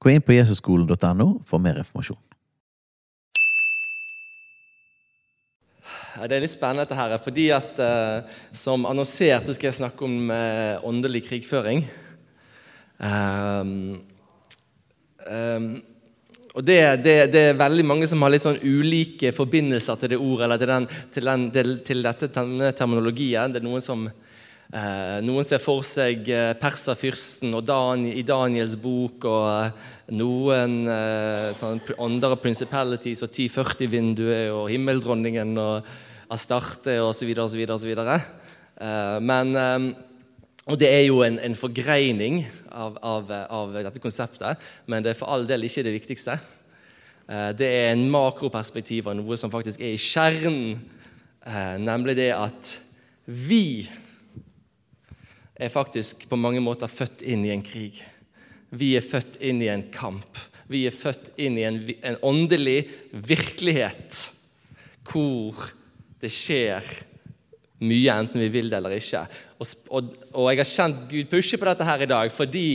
Gå inn på jesusskolen.no for mer informasjon. Det er litt spennende, dette her, fordi at eh, som annonsert så skal jeg snakke om eh, åndelig krigføring. Um, um, og det, det, det er veldig mange som har litt sånn ulike forbindelser til det ordet, eller til, den, til, den, til, til dette, denne terminologien. Det er noen som noen ser for seg eh, perserfyrsten og Dan, i Daniels bok, og eh, noen eh, sånn andre principalities og 1040-vinduet og himmeldronningen og Astarte osv. osv. osv. Men eh, og Det er jo en, en forgreining av, av, av, dette konseptet, men det er for all del ikke det viktigste. Eh, det er en makroperspektiv av noe som faktisk er i kjernen, eh, nemlig det at vi er faktisk på mange måter født inn i en krig. Vi er født inn i en kamp. Vi er født inn i en, en åndelig virkelighet hvor det skjer mye, enten vi vil det eller ikke. Og, og, og jeg har kjent Gud pushe på dette her i dag fordi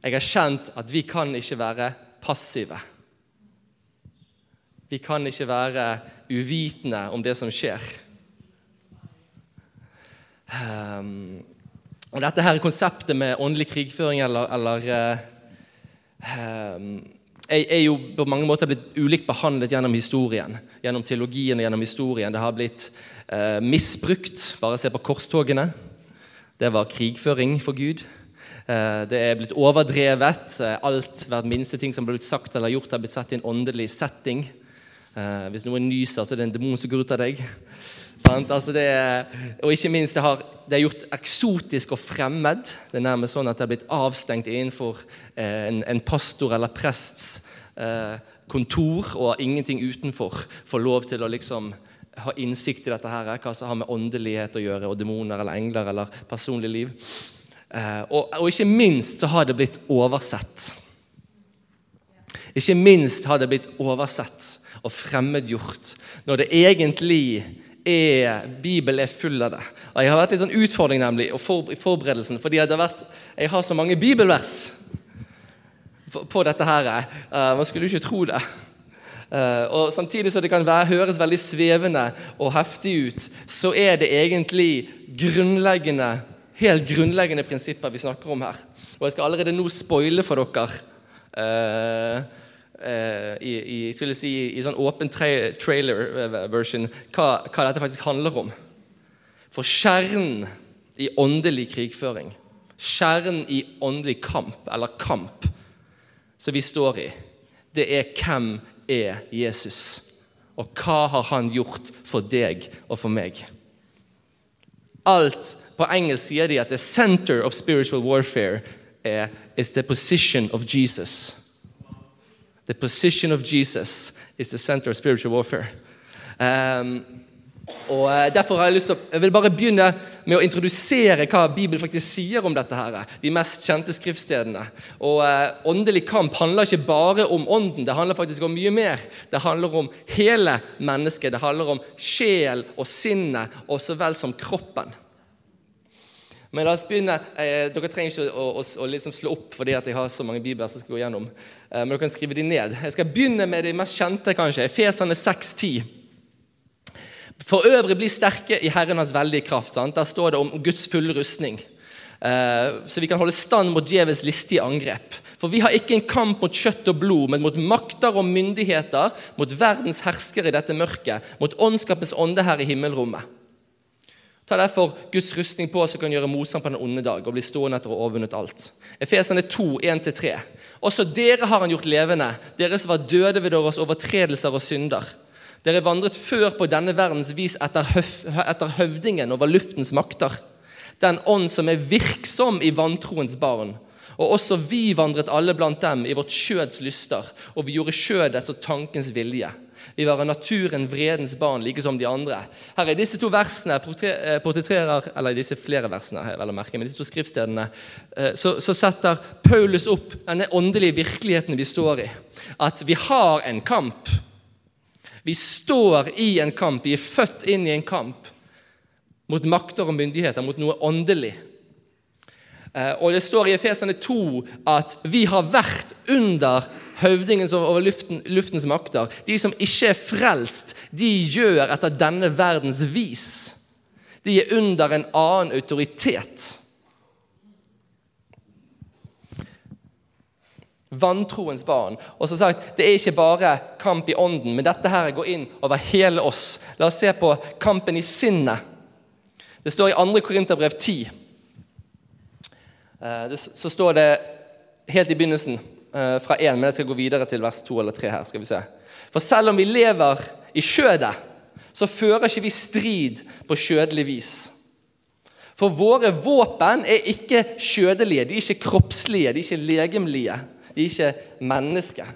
jeg har kjent at vi kan ikke være passive. Vi kan ikke være uvitende om det som skjer. Um, og Dette her konseptet med åndelig krigføring eller, eller uh, er, er, jo på mange måter blitt ulikt behandlet gjennom historien. Gjennom teologien og gjennom historien. Det har blitt uh, misbrukt. Bare se på korstogene. Det var krigføring for Gud. Uh, det er blitt overdrevet. Alt, Hvert minste ting som ble blitt sagt eller gjort, har blitt sett i en åndelig setting. hvis noen nyser, så er det en demon som går ut av deg. Altså er, og ikke minst, det, har, det er gjort eksotisk og fremmed. Det er nærmest sånn at det er blitt avstengt innenfor eh, en, en, pastor eller prests eh, kontor, og ingenting utenfor får lov til å liksom ha innsikt i dette, her, hva som har med åndelighet å gjøre, og demoner eller engler eller personlig liv. Eh, og, og ikke minst så har det blitt oversett. Ikke minst har det blitt oversett og fremmedgjort når det egentlig er, Bibelen er full av det. Og Jeg har vært litt sånn utfordring nemlig, i forberedelsen, fordi vært, jeg har så mange bibelvers på dette her. Uh, man skulle jo ikke tro det. Uh, og Samtidig som det kan være, høres veldig svevende og heftig ut, så er det egentlig grunnleggende, helt grunnleggende prinsipper vi snakker om her. Og Jeg skal allerede nå spoile for dere. Uh, Eh, i, skulle si, i sånn åpen tra trailer-version hva, hva, dette faktisk handler om. For kjernen i åndelig krigføring, kjernen i åndelig kamp, eller kamp, som vi står i, det er hvem er Jesus? Og hva har han gjort for deg og for meg? Alt På engelsk sier de at the center of spiritual warfare is the position of Jesus. The position of Jesus is the center of spiritual warfare. Um, og eh, Derfor har jeg lyst til å, jeg vil bare begynne med å introdusere hva Bibelen faktisk sier om dette. her, De mest kjente skriftstedene. Og eh, Åndelig kamp handler ikke bare om ånden, det handler faktisk om mye mer. Det handler om hele mennesket. Det handler om sjel og sinnet, og så vel som kroppen. Men la oss begynne. Eh, dere trenger ikke å, å, å liksom slå opp fordi jeg har så mange bibler som skal gå gjennom. Eh, men dere kan skrive de ned. Jeg skal begynne med de mest kjente. kanskje. Efesene 6,10. For øvrig bli sterke i Herren hans veldige kraft. Sant? Der står det om Guds fulle rustning. Eh, så vi kan holde stand mot djevelens listige angrep. For vi har ikke en kamp mot kjøtt og blod, men mot makter og myndigheter, mot verdens herskere i dette mørket, mot åndskapens ånde her i himmelrommet. Ta derfor Guds rustning på, så kan gjøre motstand på den onde dag og bli stående etter å ha overvunnet alt. Efesene 2, 1-3. Også dere har han gjort levende, dere som var døde ved deres overtredelser og synder. Dere vandret før på denne verdens vis etter, høf, etter høvdingen over luftens makter. Den ånd som er virksom i vantroens barn, Og også vi vandret alle blant dem i vårt skjøds lyster, og vi gjorde skjødets og tankens vilje. Vi av naturen vredens barn, like som de andre. Her i disse to versene eh, portretterer, eller disse flere versene, vel å merke, men disse to skriftstedene, eh, så, så setter Paulus opp denne åndelige virkeligheten vi står i. At vi har en kamp. Vi står i en kamp. Vi er født inn i en kamp mot makter og myndigheter, mot noe åndelig. Eh, og Det står i Efesene 2 at vi har vært under høvdingen over luften, luftens makter. De som ikke er frelst, de gjør etter denne verdens vis. De er under en annen autoritet. Vantroens barn. Og som sagt, Det er ikke bare kamp i ånden, men dette her går inn over hele oss. La oss se på kampen i sinnet. Det står i 2. Korinterbrev 10. Eh, så står det helt i begynnelsen fra 1, men jeg skal gå videre til vers 2 eller 3 her. skal vi se. For selv om vi lever i skjødet, så fører ikke vi strid på skjødelig vis. For våre våpen er ikke skjødelige, de er ikke kroppslige, de er ikke legemlige, de er ikke mennesker.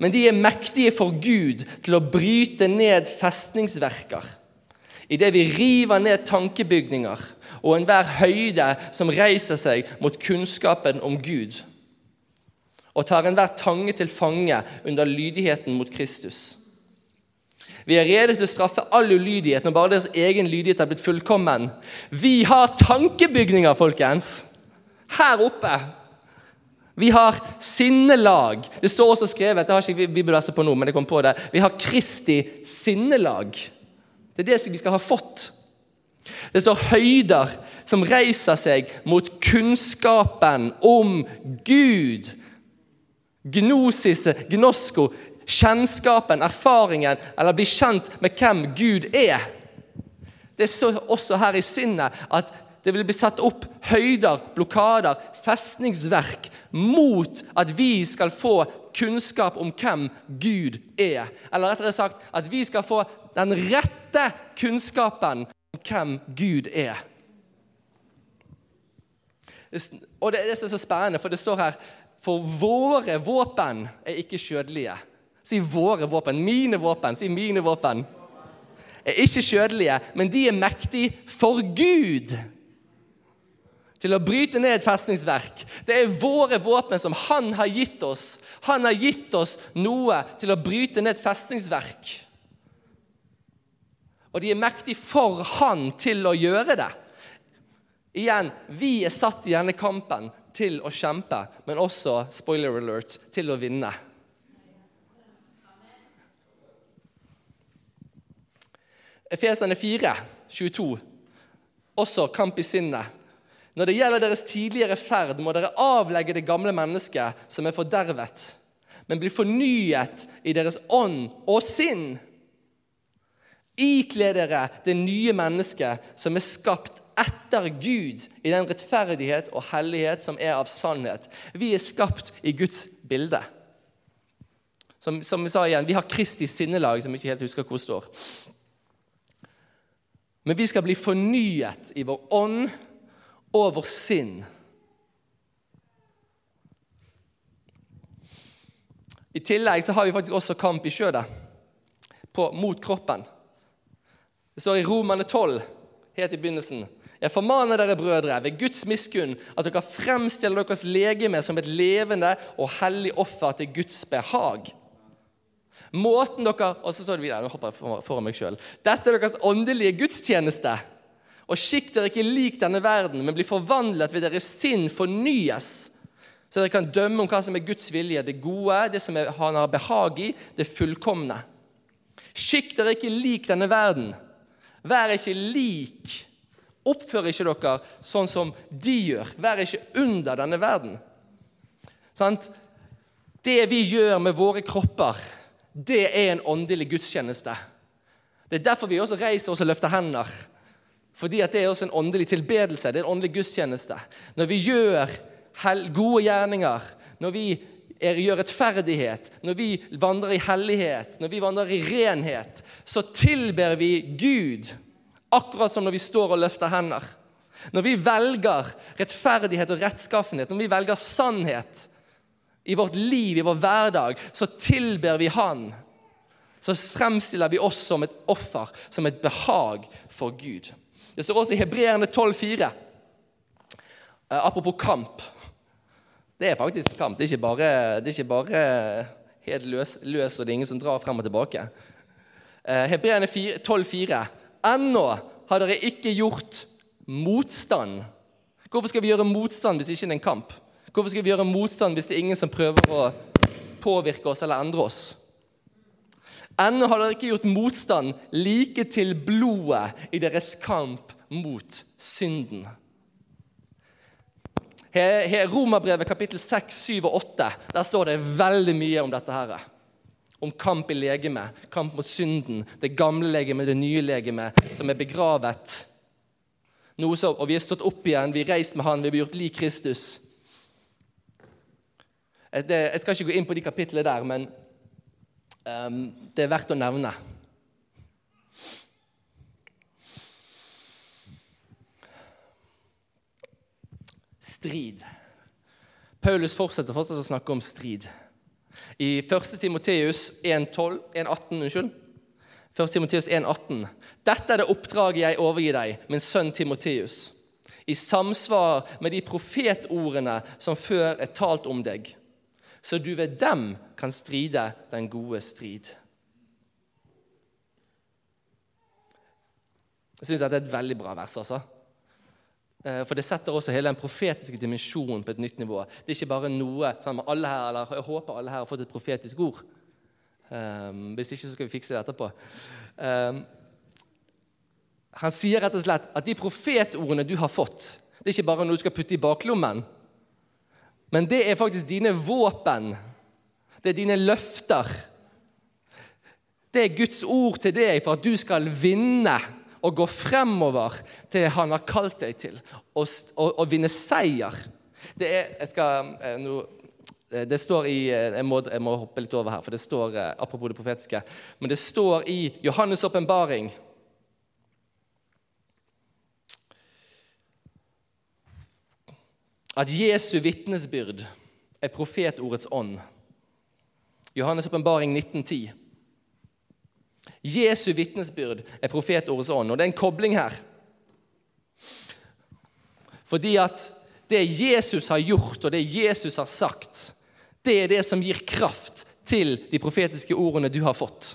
Men de er mektige for Gud til å bryte ned festningsverker idet vi river ned tankebygninger og enhver høyde som reiser seg mot kunnskapen om Gud, og tar enhver tange til fange under lydigheten mot Kristus. Vi er rede til å straffe all ulydighet når bare deres egen lydighet er blitt fullkommen. Vi har tankebygninger, folkens! Her oppe. Vi har sinnelag. Det står også skrevet, det har ikke bibelverset på nå, men jeg kom på det. Vi har Kristi sinnelag. Det er det vi skal ha fått. Det står høyder som reiser seg mot kunnskapen om Gud. Gnosis, gnosko, kjennskapen, erfaringen, eller bli kjent med hvem Gud er. Det står også her i sinnet at det vil bli satt opp høyder, blokader, festningsverk mot at vi skal få kunnskap om hvem Gud er. Eller rettere sagt at vi skal få den rette kunnskapen om hvem Gud er. Og Det er det som er så spennende, for det står her For våre våpen er ikke skjødelige. Si 'våre våpen'. Mine våpen. Si 'mine våpen'. Er ikke skjødelige, men de er mektige for Gud til å bryte ned festningsverk. Det er våre våpen som Han har gitt oss. Han har gitt oss noe til å bryte ned festningsverk. Og de er mektige for Han til å gjøre det. Igjen, vi er satt i denne kampen til å kjempe, men også, spoiler alert, til å vinne. Efesene 4, 22. Også kamp i sinnet. Når det gjelder deres tidligere ferd, må dere avlegge det gamle mennesket som er fordervet, men bli fornyet i deres ånd og sinn Ikle dere det nye mennesket som er skapt etter Gud, i den rettferdighet og hellighet som er av sannhet. Vi er skapt i Guds bilde. Som, som vi sa igjen, Vi har Kristi sinnelag, som vi ikke helt husker hvor står. Men vi skal bli fornyet i vår ånd og vår sinn. I tillegg så har vi faktisk også kamp i kjødet, mot kroppen. Det står i Romane 12, helt i begynnelsen. Jeg formaner dere, brødre, ved Guds miskunn, at dere fremstiller deres legeme som et levende og hellig offer til Guds behag. Måten dere Og så står det videre, nå hopper jeg foran meg selv. Dette er deres åndelige gudstjeneste. Og skikk dere ikke lik denne verden, men bli forvandlet ved deres sinn fornyes, så dere kan dømme om hva som er Guds vilje, det gode, det som han har behag i, det fullkomne. Skikk dere ikke lik denne verden Vær ikke lik. Oppfør ikke dere sånn som de gjør. Vær ikke under denne verden. Sant? Det vi gjør med våre kropper, det er en åndelig gudstjeneste. Det er derfor vi også reiser oss og løfter hender. Fordi det er også en åndelig tilbedelse. Det er en åndelig gudstjeneste. Når vi gjør gode gjerninger, når vi gjør rettferdighet, når vi vandrer i hellighet, når vi vandrer i renhet, så tilber vi Gud. Akkurat som når vi står og løfter hender. Når vi velger rettferdighet og rettskaffenhet, når vi velger sannhet i vårt liv, i vår hverdag, så tilber vi Han. Så fremstiller vi oss som et offer, som et behag for Gud. Det står også i Hebreerne 12,4. Eh, apropos kamp. Det er faktisk kamp. Det er ikke bare, er ikke bare helt løs, løs, og det er ingen som drar frem og tilbake. Eh, Hebreerne 12,4. Ennå har dere ikke gjort motstand. Hvorfor skal vi gjøre motstand hvis ikke det er en kamp? Hvorfor skal vi gjøre motstand hvis det er ingen som prøver å påvirke oss eller endre oss? Ennå har dere ikke gjort motstand like til blodet i deres kamp mot synden. Her, her Romerbrevet kapittel 6, 7 og 8 der står det veldig mye om dette. her. Om kamp i legeme, kamp mot synden, det gamle legemet, det nye legemet, som er begravet. Noe så, og Vi er stått opp igjen, vi er reist med Han, vi blir gjort lik Kristus. Det, jeg skal ikke gå inn på de kapitlene der, men um, det er verdt å nevne. strid. Paulus fortsetter fortsatt å snakke om strid. I 1. Timoteus 1,18 1. Timoteus 1,18. Dette er det oppdraget jeg overgir deg, min sønn Timoteus, i samsvar med de profetordene som før er talt om deg, så du ved dem kan stride den gode strid. Jeg syns dette er et veldig bra vers. altså. Eh, for det setter også hele den profetiske dimensjonen på et nytt nivå. Det er ikke bare noe sammen alle her, eller Jeg håper alle her har fått et profetisk ord. Um, hvis ikke så skal vi fikse det etterpå. Um, han sier rett og slett at de profetordene du har fått, det er ikke bare noe du skal putte i baklommen. Men det er faktisk dine våpen. Det er dine løfter. Det er Guds ord til deg for at du skal vinne og gå fremover til han har kalt deg til, og, og, og vinne seier. Det er jeg skal, nå eh, det står i eh, jeg må, jeg må, hoppe litt over her, for det står apropos det profetiske, men det står i Johannes' åpenbaring at Jesu vitnesbyrd er profetordets ånd. Johannes' åpenbaring 1910. Jesu vitnesbyrd er profetordets ånd. Og det er en kobling her. Fordi at det Jesus har gjort, og det Jesus har sagt, det er det som gir kraft til de profetiske ordene du har fått.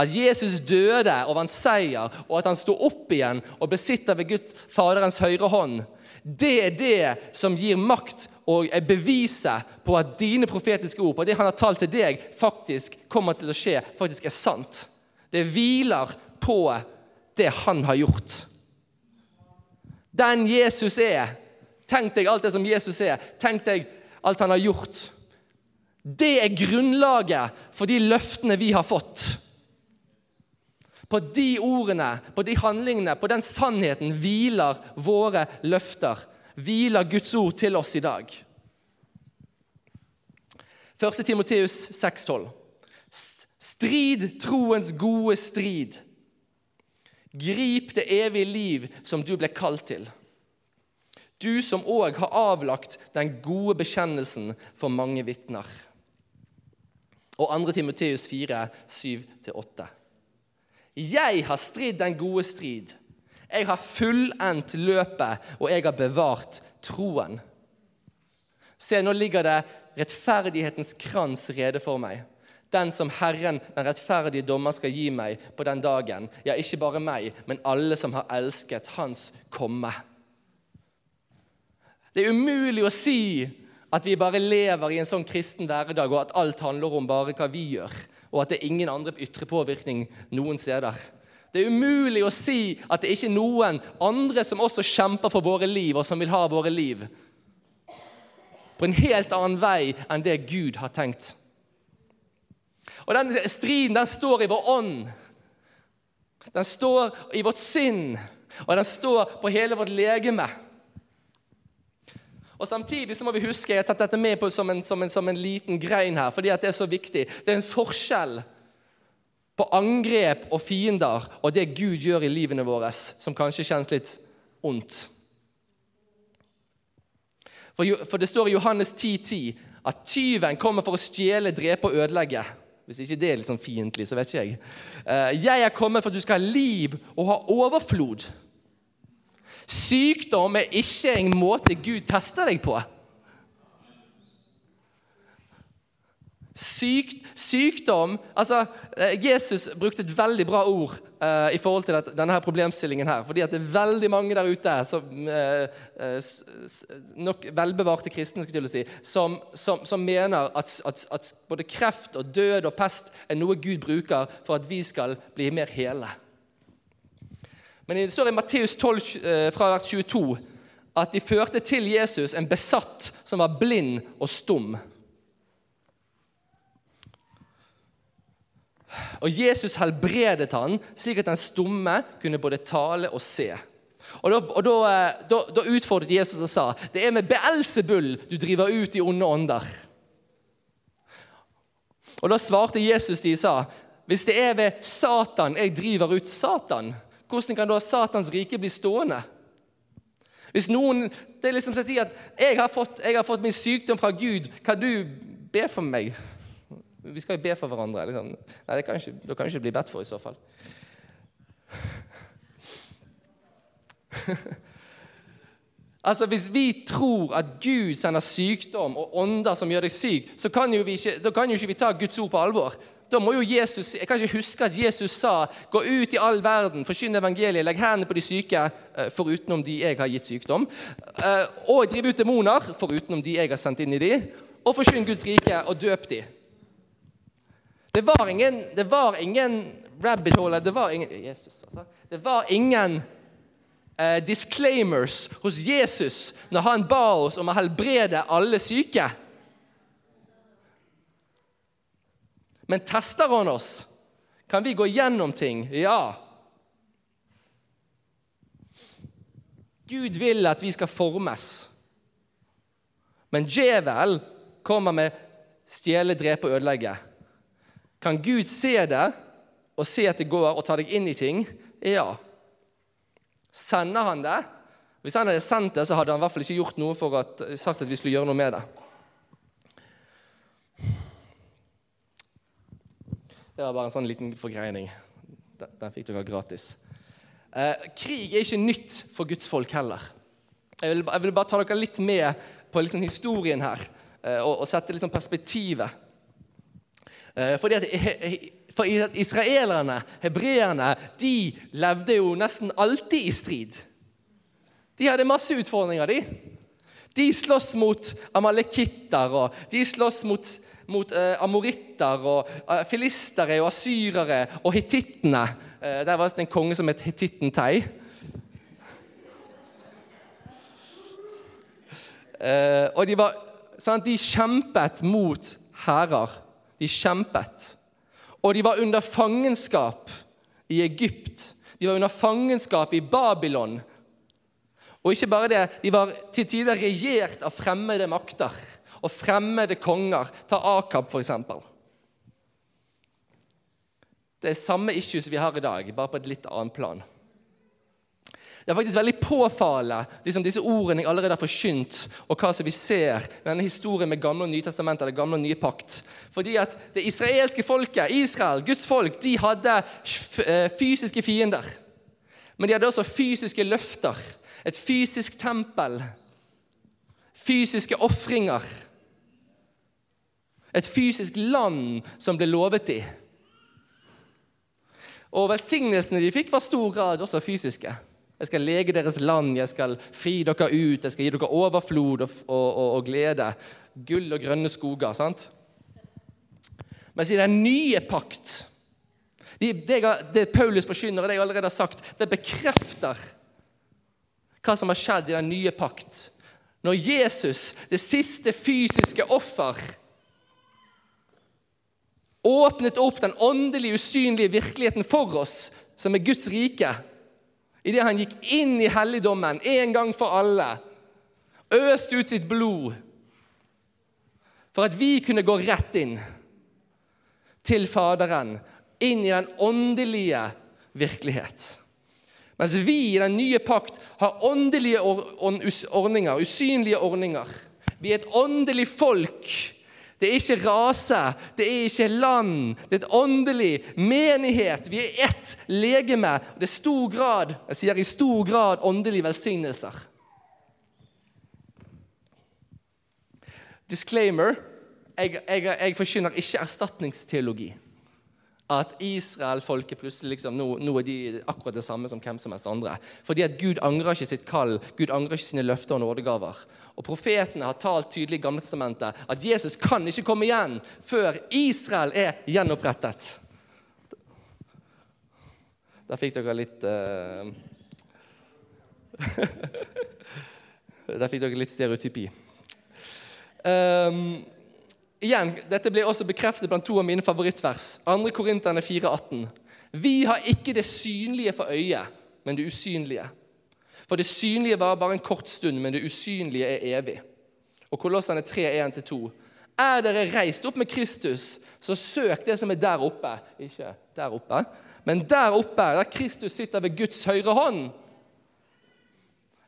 At Jesus døde og vant seier, og at han sto opp igjen og ble sitter ved Guds Faderens høyre hånd, det er det som gir makt og er beviset på at dine profetiske ord, på det han har talt til deg, faktisk kommer til å skje, faktisk er sant. Det hviler på det han har gjort. Den Jesus er. Tenk deg alt det som Jesus er. Tenk deg alt han har gjort. Det er grunnlaget for de løftene vi har fått. På de ordene, på de handlingene, på den sannheten hviler våre løfter. Hviler Guds ord til oss i dag. 1. Timoteus 6,12. Strid troens gode strid. Grip det evige liv som du ble kalt til. Du som òg har avlagt den gode bekjennelsen for mange vitner. Og 2. Timoteus 4, 7-8. Jeg har stridd den gode strid. Jeg har fullendt løpet, og jeg har bevart troen. Se, nå ligger det rettferdighetens krans rede for meg den som Herren, den rettferdige dommer, skal gi meg på den dagen. Ja, ikke bare meg, men alle som har elsket Hans komme. Det er umulig å si at vi bare lever i en sånn kristen hverdag, og at alt handler om bare hva vi gjør, og at det er ingen andre ytre påvirkning noen steder. Det er umulig å si at det ikke er noen andre som også kjemper for våre liv, og som vil ha våre liv. På en helt annen vei enn det Gud har tenkt. Og den striden den står i vår ånd. Den står i vårt sinn, og den står på hele vårt legeme. Og Samtidig så må vi huske jeg har tatt dette med på som en, som en, som en liten grein her, fordi at det er så viktig. Det er en forskjell på angrep og fiender og det Gud gjør i livene våre, som kanskje kjennes litt ondt. For, for det står i Johannes 10,10 at tyven kommer for å stjele, drepe og ødelegge. Hvis ikke det er litt sånn fiendtlig, så vet ikke jeg. Eh, Jeg er kommet for at du skal ha liv og ha overflod. Sykdom er ikke en måte Gud tester deg på. Syk, sykdom altså, eh, Jesus brukte et veldig bra ord eh, i forhold til dette- denne her problemstillingen. her, fordi at det er veldig mange der ute, som, uh, s- nok velbevarte kristne, si, som, som, som mener at, at, at både kreft og død og pest er noe Gud bruker for at vi skal bli mer hele. Men det står i Matteus 12 eh, fra vers 22 at de førte til Jesus en besatt som var blind og stum. Og Jesus helbredet han, slik at den stumme kunne både tale og se. Og Da, og da, eh, da, da utfordret Jesus og sa det er med Beelsebull du driver ut i onde ånder. Og Da svarte Jesus de sa hvis det er ved Satan jeg driver ut Satan, hvordan kan da Satans rike bli stående? Hvis noen det er liksom som å si at jeg har, fått, jeg har fått min sykdom fra Gud, kan du be for meg? Vi skal jo be for hverandre. Liksom. Nei, det kan ikke, det kan ikke bli bedt for i så fall. altså, Hvis vi tror at Gud sender sykdom og ånder som gjør deg syk, så kan jo ikke, da kan jo ikke vi ta Guds ord på alvor. Da må jo Jesus, Jeg kan ikke huske at Jesus sa 'Gå ut i all verden, forkynn evangeliet, legg hendene på de syke', eh, forutenom de jeg har gitt sykdom, eh, 'og driv ut demoner', forutenom de jeg har sendt inn i de, og forkynn Guds rike og døp de. Det var ingen, det var ingen rabbit hole det var ingen, Jesus, altså. Det var ingen eh, disclaimers hos Jesus når han ba oss om å helbrede alle syke. Men tester han oss? Kan vi gå gjennom ting? Ja. Gud vil at vi skal formes. Men djevel kommer med stjele, drepe og ødelegge. Kan Gud se det og se at det går, og ta deg inn i ting? Ja. Sender han det? Hvis han hadde sendt det, så hadde han i hvert fall ikke gjort noe for at, sagt at vi skulle gjøre noe med det. Det var bare en sånn liten forgreining. Den, fikk dere gratis. Eh, krig er ikke nytt for Guds folk heller. Jeg vil, jeg vil bare ta dere litt med på liksom historien her eh, og, og sette liksom perspektivet. Eh, fordi at For israelerne, hebreerne, de levde jo nesten alltid i strid. De hadde masse utfordringer, de. De slåss mot amalekitter, og de slåss mot, mot uh, amoritter, og uh, filistere og asyrere og hitittene. Uh, der var det en konge som het Hittitten Tei. Og de, var, sant, de kjempet mot hærer. De kjempet. Og de var under fangenskap i Egypt. De var under fangenskap i Babylon. Og ikke bare det, de var til tider regjert av fremmede makter og fremmede konger. Ta Akab, f.eks. Det er samme issues vi har i dag, bare på et litt annet plan. Det er faktisk veldig påfallende liksom disse ordene jeg allerede har forkynt, og hva som vi ser med denne historien med Gamle og Nye testamentet, eller Gamle og Nye pakt. Fordi at det israelske folket, Israel, Guds folk, de hadde eh, fysiske fiender. Men de hadde også fysiske løfter. Et fysisk tempel. Fysiske ofringer. Et fysisk land som ble lovet dem. Og velsignelsene de fikk, var stor grad også fysiske. Jeg skal lege deres land, jeg skal fri dere ut, jeg skal gi dere overflod og, og, og, og glede. Gull og grønne skoger. sant? Mens i den nye pakt det, det, det Paulus forkynner, og det jeg allerede har sagt, det bekrefter hva som har skjedd i den nye pakt. Når Jesus, det siste fysiske offer, åpnet opp den åndelige, usynlige virkeligheten for oss, som er Guds rike, idet han gikk inn i helligdommen en gang for alle, øste ut sitt blod, for at vi kunne gå rett inn til Faderen, inn i den åndelige virkelighet. Mens vi i den nye pakt har åndelige ordninger, usynlige ordninger. Vi er et åndelig folk. Det er ikke rase, det er ikke land. Det er et åndelig menighet. Vi er ett legeme. Det er stor grad, jeg sier i stor grad åndelige velsignelser. Disclaimer jeg, jeg, jeg forkynner ikke erstatningsteologi at Israel-folket plutselig liksom, nå, nå, er de akkurat det samme som hvem som helst andre. Fordi at Gud angrer ikke sitt kall, Gud angrer ikke sine løfter og nådegaver. Og Profetene har talt tydelig i Gamletestamentet at Jesus kan ikke komme igjen før Israel er gjenopprettet. Der fikk dere litt uh... Der fikk dere litt stereotypi. Um, Igjen, Dette blir også bekreftet blant to av mine favorittvers. 2. Korinterne 4,18. Vi har ikke det synlige for øyet, men det usynlige. For det synlige var bare en kort stund, men det usynlige er evig. Og Kolossene 3, 1-2. Er dere reist opp med Kristus, så søk det som er der oppe. Ikke der oppe, men der oppe, der Kristus sitter ved Guds høyre hånd.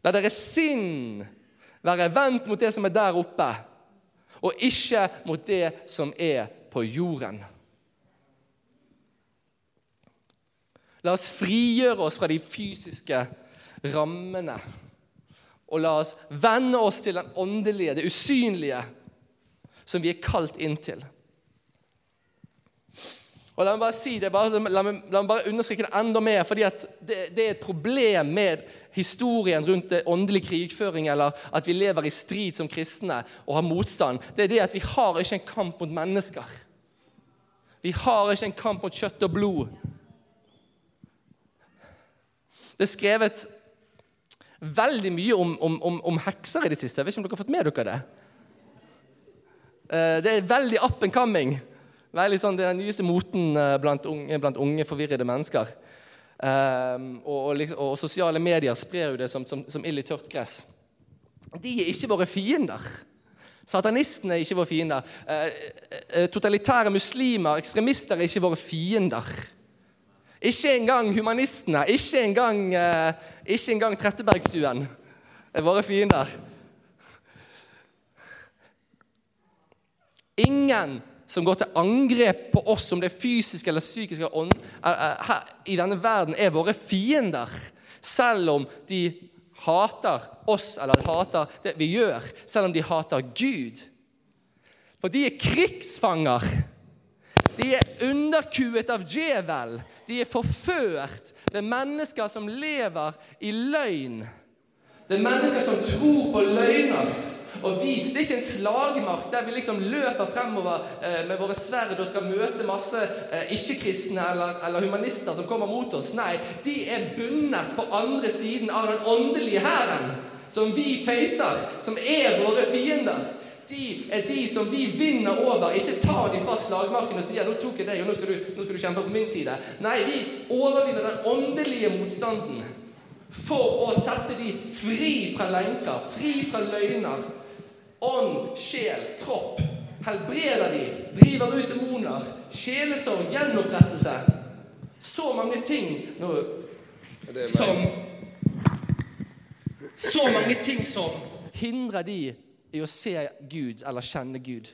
La deres sinn være vendt mot det som er der oppe og ikke mot det som er på jorden. La oss frigjøre oss fra de fysiske rammene. Og la oss vende oss til den åndelige, det usynlige, som vi er kalt inn til. Og La meg bare si det, bare, la, meg, la meg bare understreke det enda mer, fordi det, det, er et problem med historien rundt det åndelig krigføring, eller at vi lever i strid som kristne og har motstand. Det er det at vi har ikke en kamp mot mennesker. Vi har ikke en kamp mot kjøtt og blod. Det er skrevet veldig mye om, om, om, om hekser i det siste. Jeg vet ikke om dere har fått med dere det? Eh, det er veldig up and coming. Sånn, Det er den nyeste moten eh, blant unge, blant unge forvirrede mennesker. Um, og, og, liksom, og, sosiale medier sprer jo det som, som, som ild i tørt gress. De er ikke våre fiender. Satanistene er ikke våre fiender. Uh, totalitære muslimer, ekstremister, er ikke våre fiender. Ikke engang humanistene, ikke engang, uh, ikke engang Trettebergstuen er våre fiender. Ingen som går til angrep på oss, om det er fysisk eller psykisk ånd, her i denne verden, er våre fiender. Selv om de hater oss eller hater det vi gjør, selv om de hater Gud. For de er krigsfanger. De er underkuet av djevel. De er forført. Det er mennesker som lever i løgn. Det er mennesker som tror på løgner. Og vi, Det er ikke en slagmark der vi liksom løper fremover eh, med våre sverd og skal møte masse eh, ikke-kristne eller, eller, humanister som kommer mot oss. Nei, de er bundet på andre siden av den åndelige hæren, som vi facer, som er våre fiender. De er de som vi vinner over. Ikke ta de fra slagmarken og sier 'nå tok jeg deg, og nå skal, du, nå skal du kjempe på min side'. Nei, vi overvinner den åndelige motstanden for å sette de fri fra lenker, fri fra løgner, ånd, sjel, kropp. Helbreder de, driver ut demoner, sjelesorg, gjenopprettelse. Så mange ting nå, som Så mange ting som hindrer de i å se Gud eller kjenne Gud.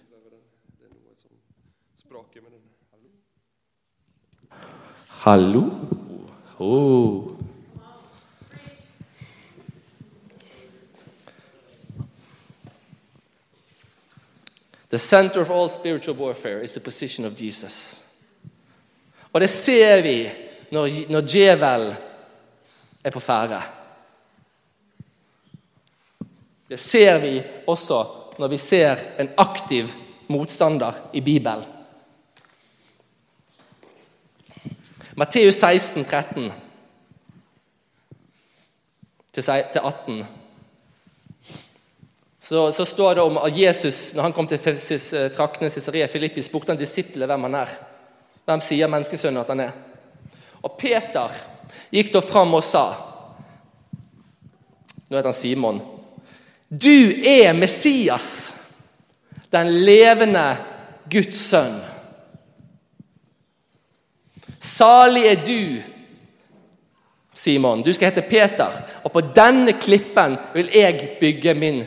Hallo? Oh. The center of all spiritual warfare is the position of Jesus. Og det ser vi når, når djevel er på ferde. Det ser vi også når vi ser en aktiv motstander i Bibelen. Matteus 16, 13 til 18 så, så, står det om at Jesus, når han kom til eh, traktene Cesarea Filippi, spurte han disiplene hvem han er. Hvem sier menneskesønnen at han er? Og Peter gikk da fram og sa Nå heter han Simon. Du er Messias, den levende Guds sønn. Salig er du Simon. Du skal hete Peter, og på denne klippen vil jeg bygge min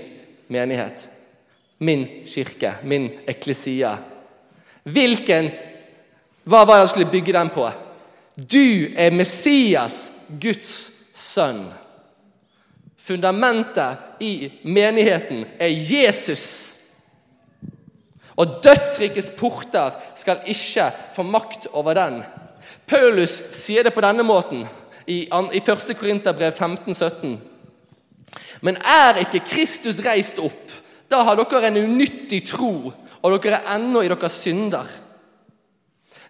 menighet. Min kirke, min eklesia. Hvilken Hva var det han skulle bygge den på? Du er Messias, Guds sønn. Fundamentet i menigheten er Jesus. Og dødsrikets porter skal ikke få makt over den. Paulus sier det på denne måten i 1. Korinterbrev 15, 17. Men er ikke Kristus reist opp, da har dere en unyttig tro, og dere er ennå i deres synder.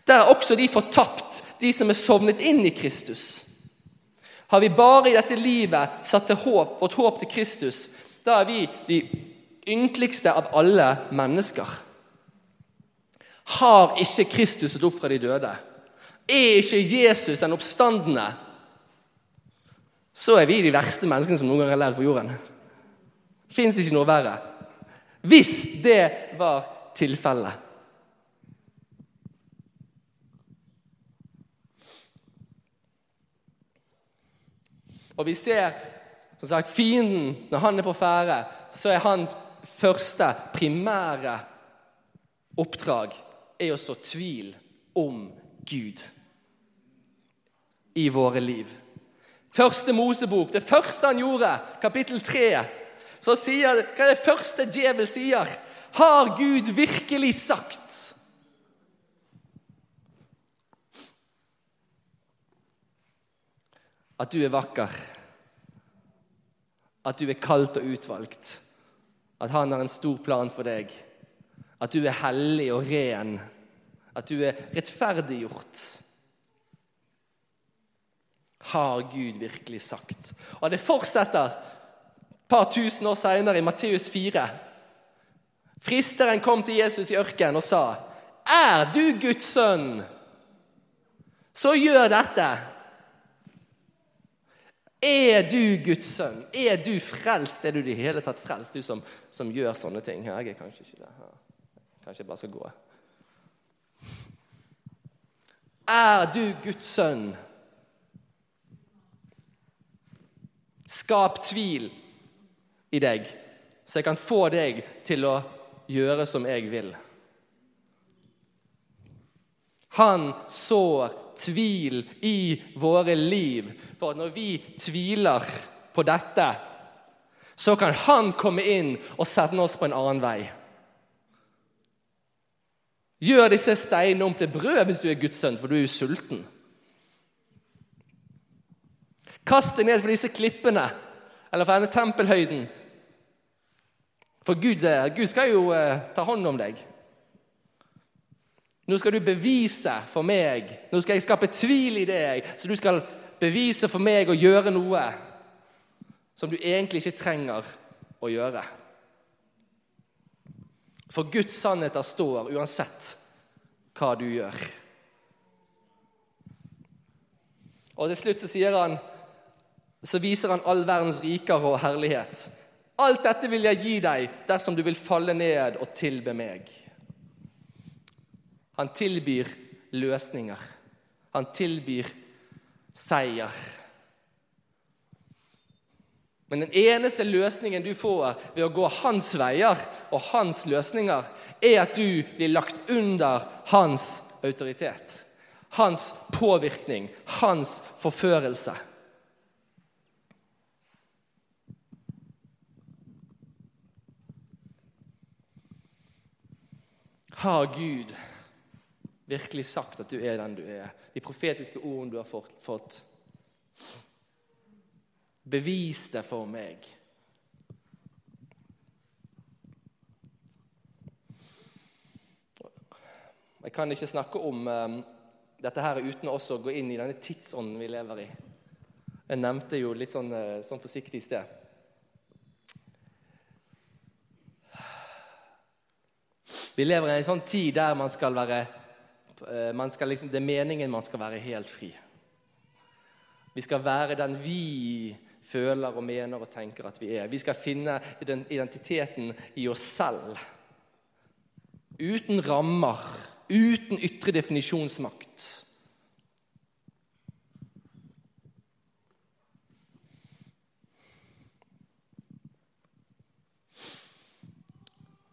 Der er også de fortapt, de som er sovnet inn i Kristus. Har vi bare i dette livet satt håp, vårt håp til Kristus, da er vi de ynkeligste av alle mennesker. Har ikke Kristus stått opp fra de døde? Er ikke Jesus den oppstandende? Så er vi de verste menneskene som noen gang har lært på jorden. Fins ikke noe verre. Hvis det var tilfellet. Og vi ser som sagt, fienden når han er på ferde, så er hans første primære oppdrag er å så tvil om Gud i våre liv. Første Mosebok, det første han gjorde, kapittel 3, så sier Hva er det første djevel sier? Har Gud virkelig sagt? At du er vakker. At du er kalt og utvalgt. At han har en stor plan for deg. At du er hellig og ren. At du er rettferdiggjort. Har Gud virkelig sagt? Og det fortsetter et par tusen år senere i Matteus 4. Fristeren kom til Jesus i ørkenen og sa, 'Er du Guds sønn, så gjør dette.' Er du Guds sønn? Er du frelst? Er du i det hele tatt frelst, du som, som gjør sånne ting? Jeg er kanskje ikke det. Kanskje jeg bare skal gå. Er du Guds sønn? Skap tvil i deg, så jeg kan få deg til å gjøre som jeg vil. Han sår tvil i våre liv for når vi tviler på dette, så kan Han komme inn og sende oss på en annen vei. Gjør disse steinene om til brød hvis du er Guds sønn, for du er jo sulten. Kast deg ned for disse klippene eller for denne tempelhøyden. For Gud, eh, Gud skal jo eh, ta hånd om deg. Nå skal du bevise for meg, nå skal jeg skape tvil i deg, så du skal bevise for meg å gjøre noe som du egentlig ikke trenger å gjøre. For Guds sannheter står uansett hva du gjør. Og til slutt så sier han så viser han all verdens riker og herlighet. Alt dette vil jeg gi deg dersom du vil falle ned og tilbe meg. Han tilbyr løsninger. Han tilbyr seier. Men den eneste løsningen du får ved å gå hans veier og hans løsninger, er at du blir lagt under hans autoritet. Hans påvirkning, hans forførelse. Har Gud virkelig sagt at du er den du er. De profetiske ordene du har fått. Bevis det for meg. Jeg kan ikke snakke om um, dette her uten også å gå inn i denne tidsånden vi lever i. Jeg nevnte jo litt sånn, uh, sånn forsiktig i sted. Vi lever i en sånn tid der man skal være man skal liksom, det er meningen man skal være helt fri. Vi skal være den vi føler og mener og tenker at vi er. Vi skal finne identiteten i oss selv. Uten rammer, uten ytre definisjonsmakt.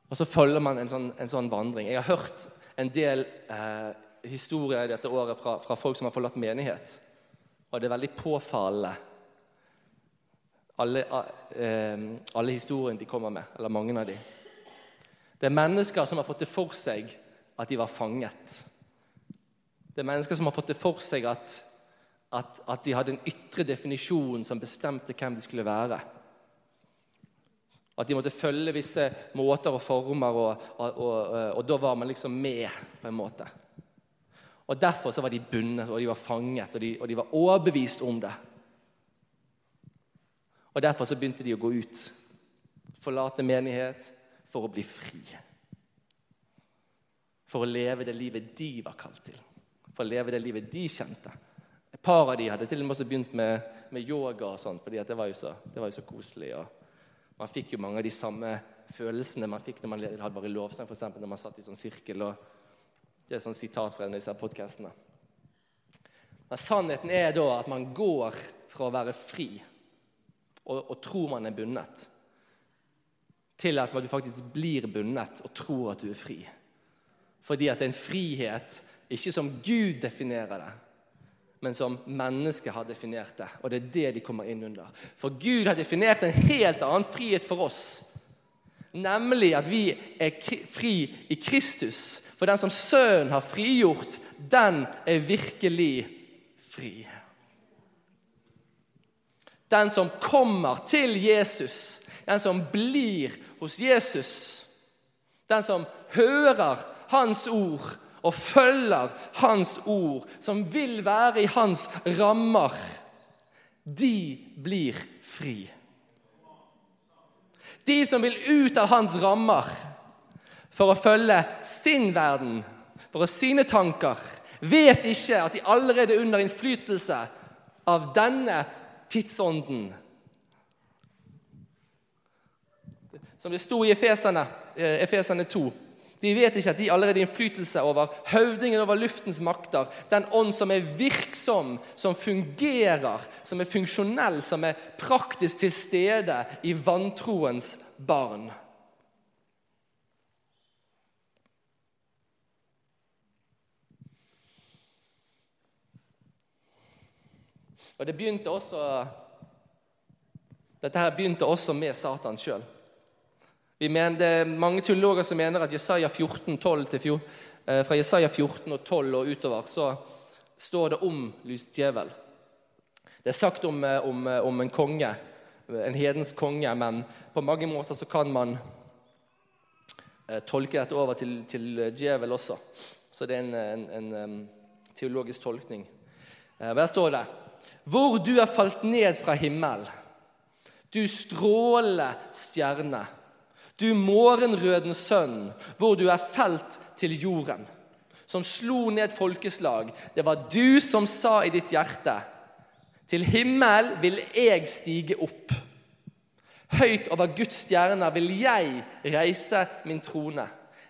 Og så følger man en sånn, en sånn vandring. Jeg har hørt en del eh, historier dette året fra, fra, folk som har forlatt menighet. Og det er veldig påfallende, alle, eh, alle historiene de kommer med. Eller mange av de. Det er mennesker som har fått det for seg at de var fanget. Det er mennesker som har fått det for seg at, at, at de hadde en ytre definisjon som bestemte hvem de skulle være. At de måtte følge visse måter og former, og, og, og, og, da var man liksom med, på en måte. Og Derfor så var de bundet, og de var fanget, og de, de var overbevist om det. Og Derfor så begynte de å gå ut, forlate menighet, for å bli fri. For å leve det livet de var kalt til. For å leve det livet de kjente. Et par av de hadde til og med også begynt med, med yoga, og sånt, fordi det var, så, det, var jo så, koselig. og man fikk jo mange av de samme følelsene man fikk når man hadde bare lovsang, f.eks. når man satt i sånn sirkel. og Det er sånn sitat fra en av disse podkastene. Men sannheten er da at man går fra å være fri og, og tror man er bundet, til at du faktisk blir bundet og tror at du er fri. Fordi at det er en frihet ikke som Gud definerer det, men som mennesket har definert det. Og det er det de kommer inn under. For Gud har definert en helt annen frihet for oss. Nemlig at vi er fri i Kristus. For den som Sønnen har frigjort, den er virkelig fri. Den som kommer til Jesus, den som blir hos Jesus, den som hører Hans ord og følger Hans ord, som vil være i Hans rammer, de blir fri. De som vil ut av Hans rammer for å følge sin verden, for å sine tanker, vet ikke at de allerede er under innflytelse av denne tidsånden. Som det sto i Efesene, eh, Efesene 2. De vet ikke at de allerede har innflytelse over høvdingen over luftens makter. Den ånd som er virksom, som fungerer, som er funksjonell, som er praktisk til stede i vantroens barn. Og det begynte også Dette her begynte også med Satan sjøl. Vi mener, det er mange teologer som mener at Jesaja 14, 12 til, eh, fra Jesaja 14 og 12 og utover så står det om lysdjevel. Det er sagt om, eh, om, eh, om, en konge, en hedens konge, men på mange måter så kan man tolke dette over til, til djevel også. Så det er en, en, en, en teologisk tolkning. Der står det Hvor du er falt ned fra himmel, du strålende stjerne du morgenrøden sønn, hvor du er felt til jorden, som slo ned folkeslag. Det var du som sa i ditt hjerte, til himmel vil jeg stige opp. Høyt over Guds stjerner vil jeg reise min trone.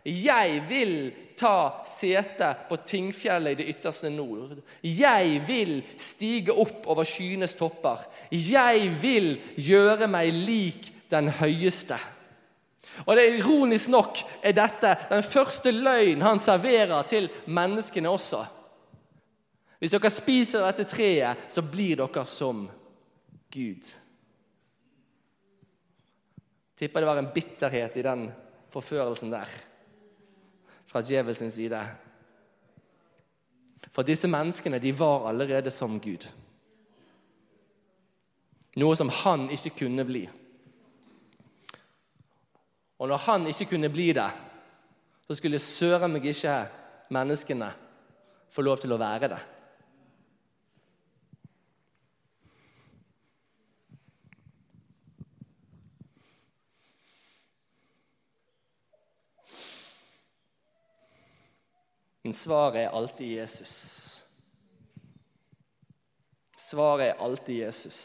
Jeg vil ta sete på Tingfjellet i det ytterste nord. Jeg vil stige opp over skyenes topper. Jeg vil gjøre meg lik den høyeste. Og det er Ironisk nok er dette den første løgn han serverer til menneskene også. Hvis dere spiser dette treet, så blir dere som Gud. Tipper det var en bitterhet i den forførelsen der fra djevelsens side. For disse menneskene de var allerede som Gud. Noe som han ikke kunne bli. Og når han ikke kunne bli det, så skulle søren meg ikke menneskene få lov til å være det. Men svaret er alltid Jesus. Svaret er alltid Jesus.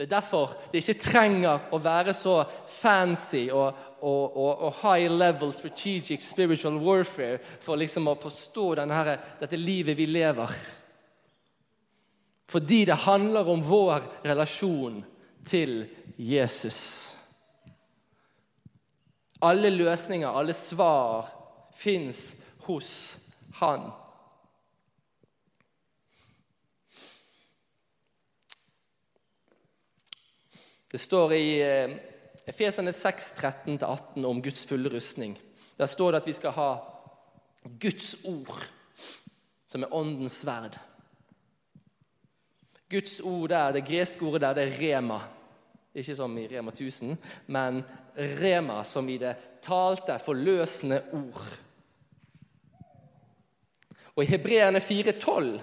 Det er derfor det ikke trenger å være så fancy og, og, og, og high level strategic spiritual warfare for liksom å forstå denne, dette livet vi lever. Fordi det handler om vår relasjon til Jesus. Alle løsninger, alle svar fins hos Han. Det står i Efesene 6, 13-18 om Guds fulle rustning. Der står det at vi skal ha Guds ord, som er åndens sverd. Guds ord der, det greske ordet der, det er rema. Ikke som i Rema 1000, men rema som i det talte, forløsende ord. Og i Hebreerne 4,12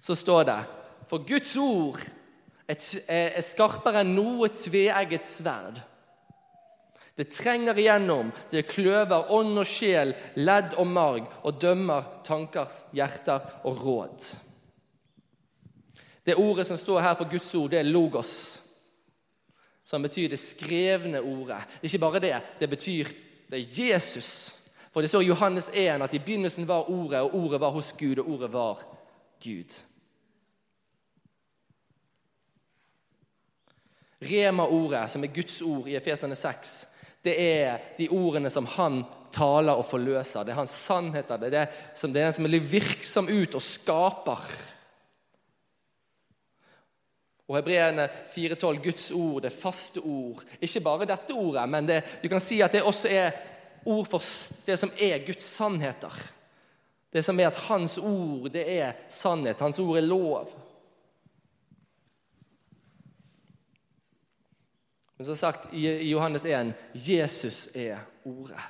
så står det For Guds ord er skarpere enn noe tveegget sverd. Det trenger igjennom, det kløver ånd og sjel, ledd og marg, og dømmer tankers, hjerter og råd. Det ordet som står her for Guds ord, det er logos. Som betyr det skrevne ordet. Ikke bare det, det betyr det er Jesus. For det står i Johannes 1 at i begynnelsen var ordet, og ordet var hos Gud, og ordet var Gud. Rema-ordet, som er Guds ord i Efesene 6, det er de ordene som han taler og forløser. Det er hans sannheter. Det er, det som, det er den som blir virksom ut og skaper. Og Hebreerne 4,12, Guds ord, det faste ord. Ikke bare dette ordet, men det, du kan si at det også er ord for det som er Guds sannheter. Det som er at Hans ord, det er sannhet. Hans ord er lov. Men som sagt i Johannes 1 Jesus er ordet.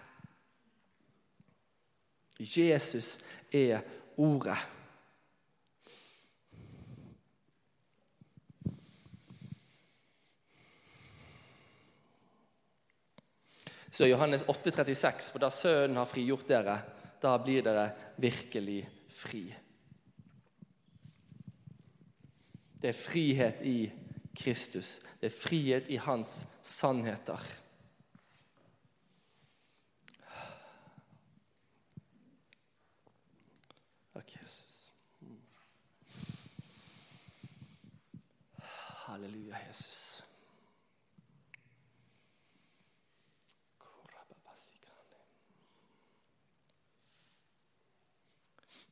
Jesus er ordet. Så Johannes 8,36, for da Sønnen har frigjort dere, da blir dere virkelig fri. Det er frihet i Kristus. Det er frihet i hans sannheter. Takk, Jesus. Halleluja, Jesus.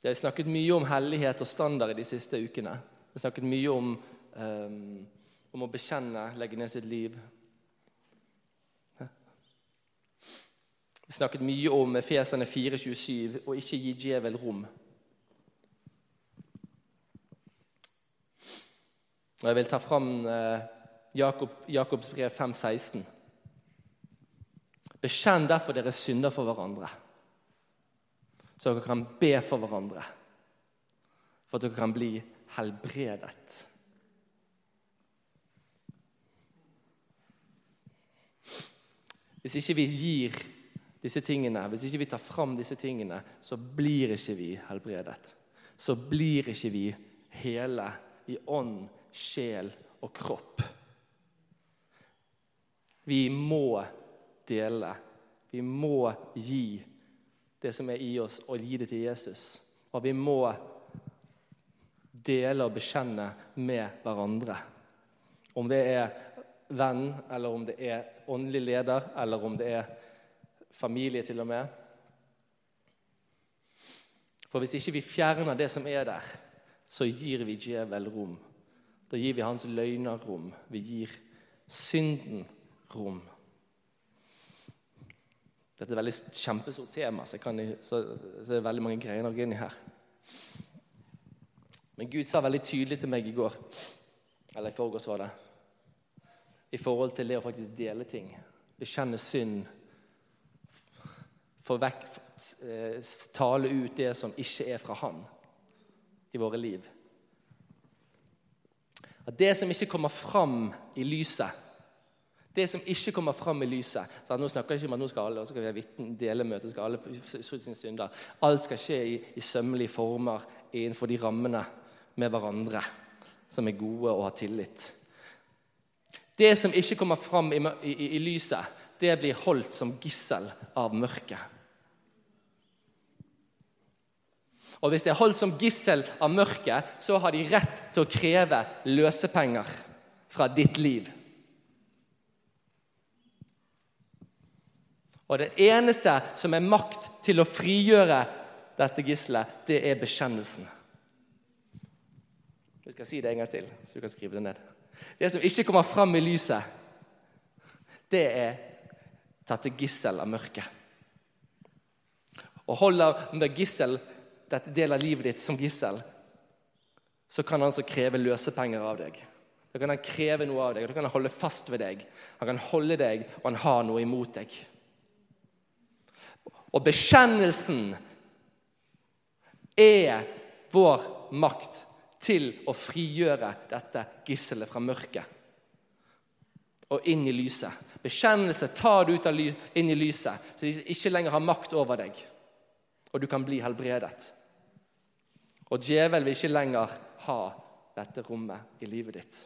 Det er snakket mye om hellighet og standard i de siste ukene. Det er snakket mye om, um, om å bekjenne, legge ned sitt liv. Vi snakket mye om Efesene 4,27 og ikke gi djevel rom. Og Jeg vil ta fram uh, Jakob, Jakobs brev 5,16. Bekjenn derfor deres synder for hverandre så dere kan be for hverandre. For at dere kan bli helbredet. Hvis ikke vi gir disse tingene, hvis ikke vi tar fram disse tingene, så blir ikke vi helbredet. Så blir ikke vi hele i ånd, sjel og kropp. Vi må dele. Vi må gi det som er i oss, og gi det til Jesus. Og vi må dele og bekjenne med hverandre. Om det er venn, eller om det er åndelig leder, eller om det er familie til og med. For hvis ikke vi fjerner det som er der, så gir vi djevel rom. Da gir vi hans løgner rom. Vi gir synden rom. Dette er et veldig kjempestort tema, så, kan, så, så det er veldig mange greier å inn i her. Men Gud sa veldig tydelig til meg i går, eller i forgårs var det, i forhold til det å faktisk dele ting. Bekjenne synd. Få vekk eh, Tale ut det som ikke er fra Han i våre liv. At det som ikke kommer fram i lyset, det som ikke kommer fram i lyset så Nå snakker jeg ikke om at nå skal alle skal vi ha vitten, delemøte, skal alle sine synder. Alt skal skje i, i sømmelige former innenfor de rammene med hverandre som er gode og har tillit. Det som ikke kommer fram i, i, i lyset, det blir holdt som gissel av mørket. Og Hvis det er holdt som gissel av mørket, så har de rett til å kreve løsepenger fra ditt liv. Og det eneste som er makt til å frigjøre dette gisselet, det er bekjennelsen. Vi skal si det en gang til, så du kan skrive det ned. Det som ikke kommer fram i lyset, det er tatt til gissel av mørket. Og holder med gissel dette del av livet ditt som gissel, så kan han altså kreve løsepenger av deg. Da kan han kreve noe av deg, da kan han holde fast ved deg. Han kan holde deg, og han har noe imot deg. Og bekjennelsen er vår makt til å frigjøre dette gisselet fra mørket og inn i lyset. Bekjennelse tar du ut av inn i lyset, så de ikke lenger har makt over deg. Og du kan bli helbredet. Og djevel vil ikke lenger ha dette rommet i livet ditt.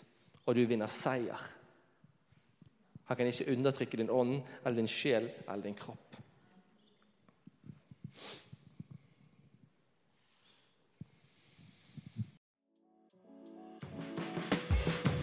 Og du vinner seier. Han kan ikke undertrykke din ånd eller din sjel eller din kropp.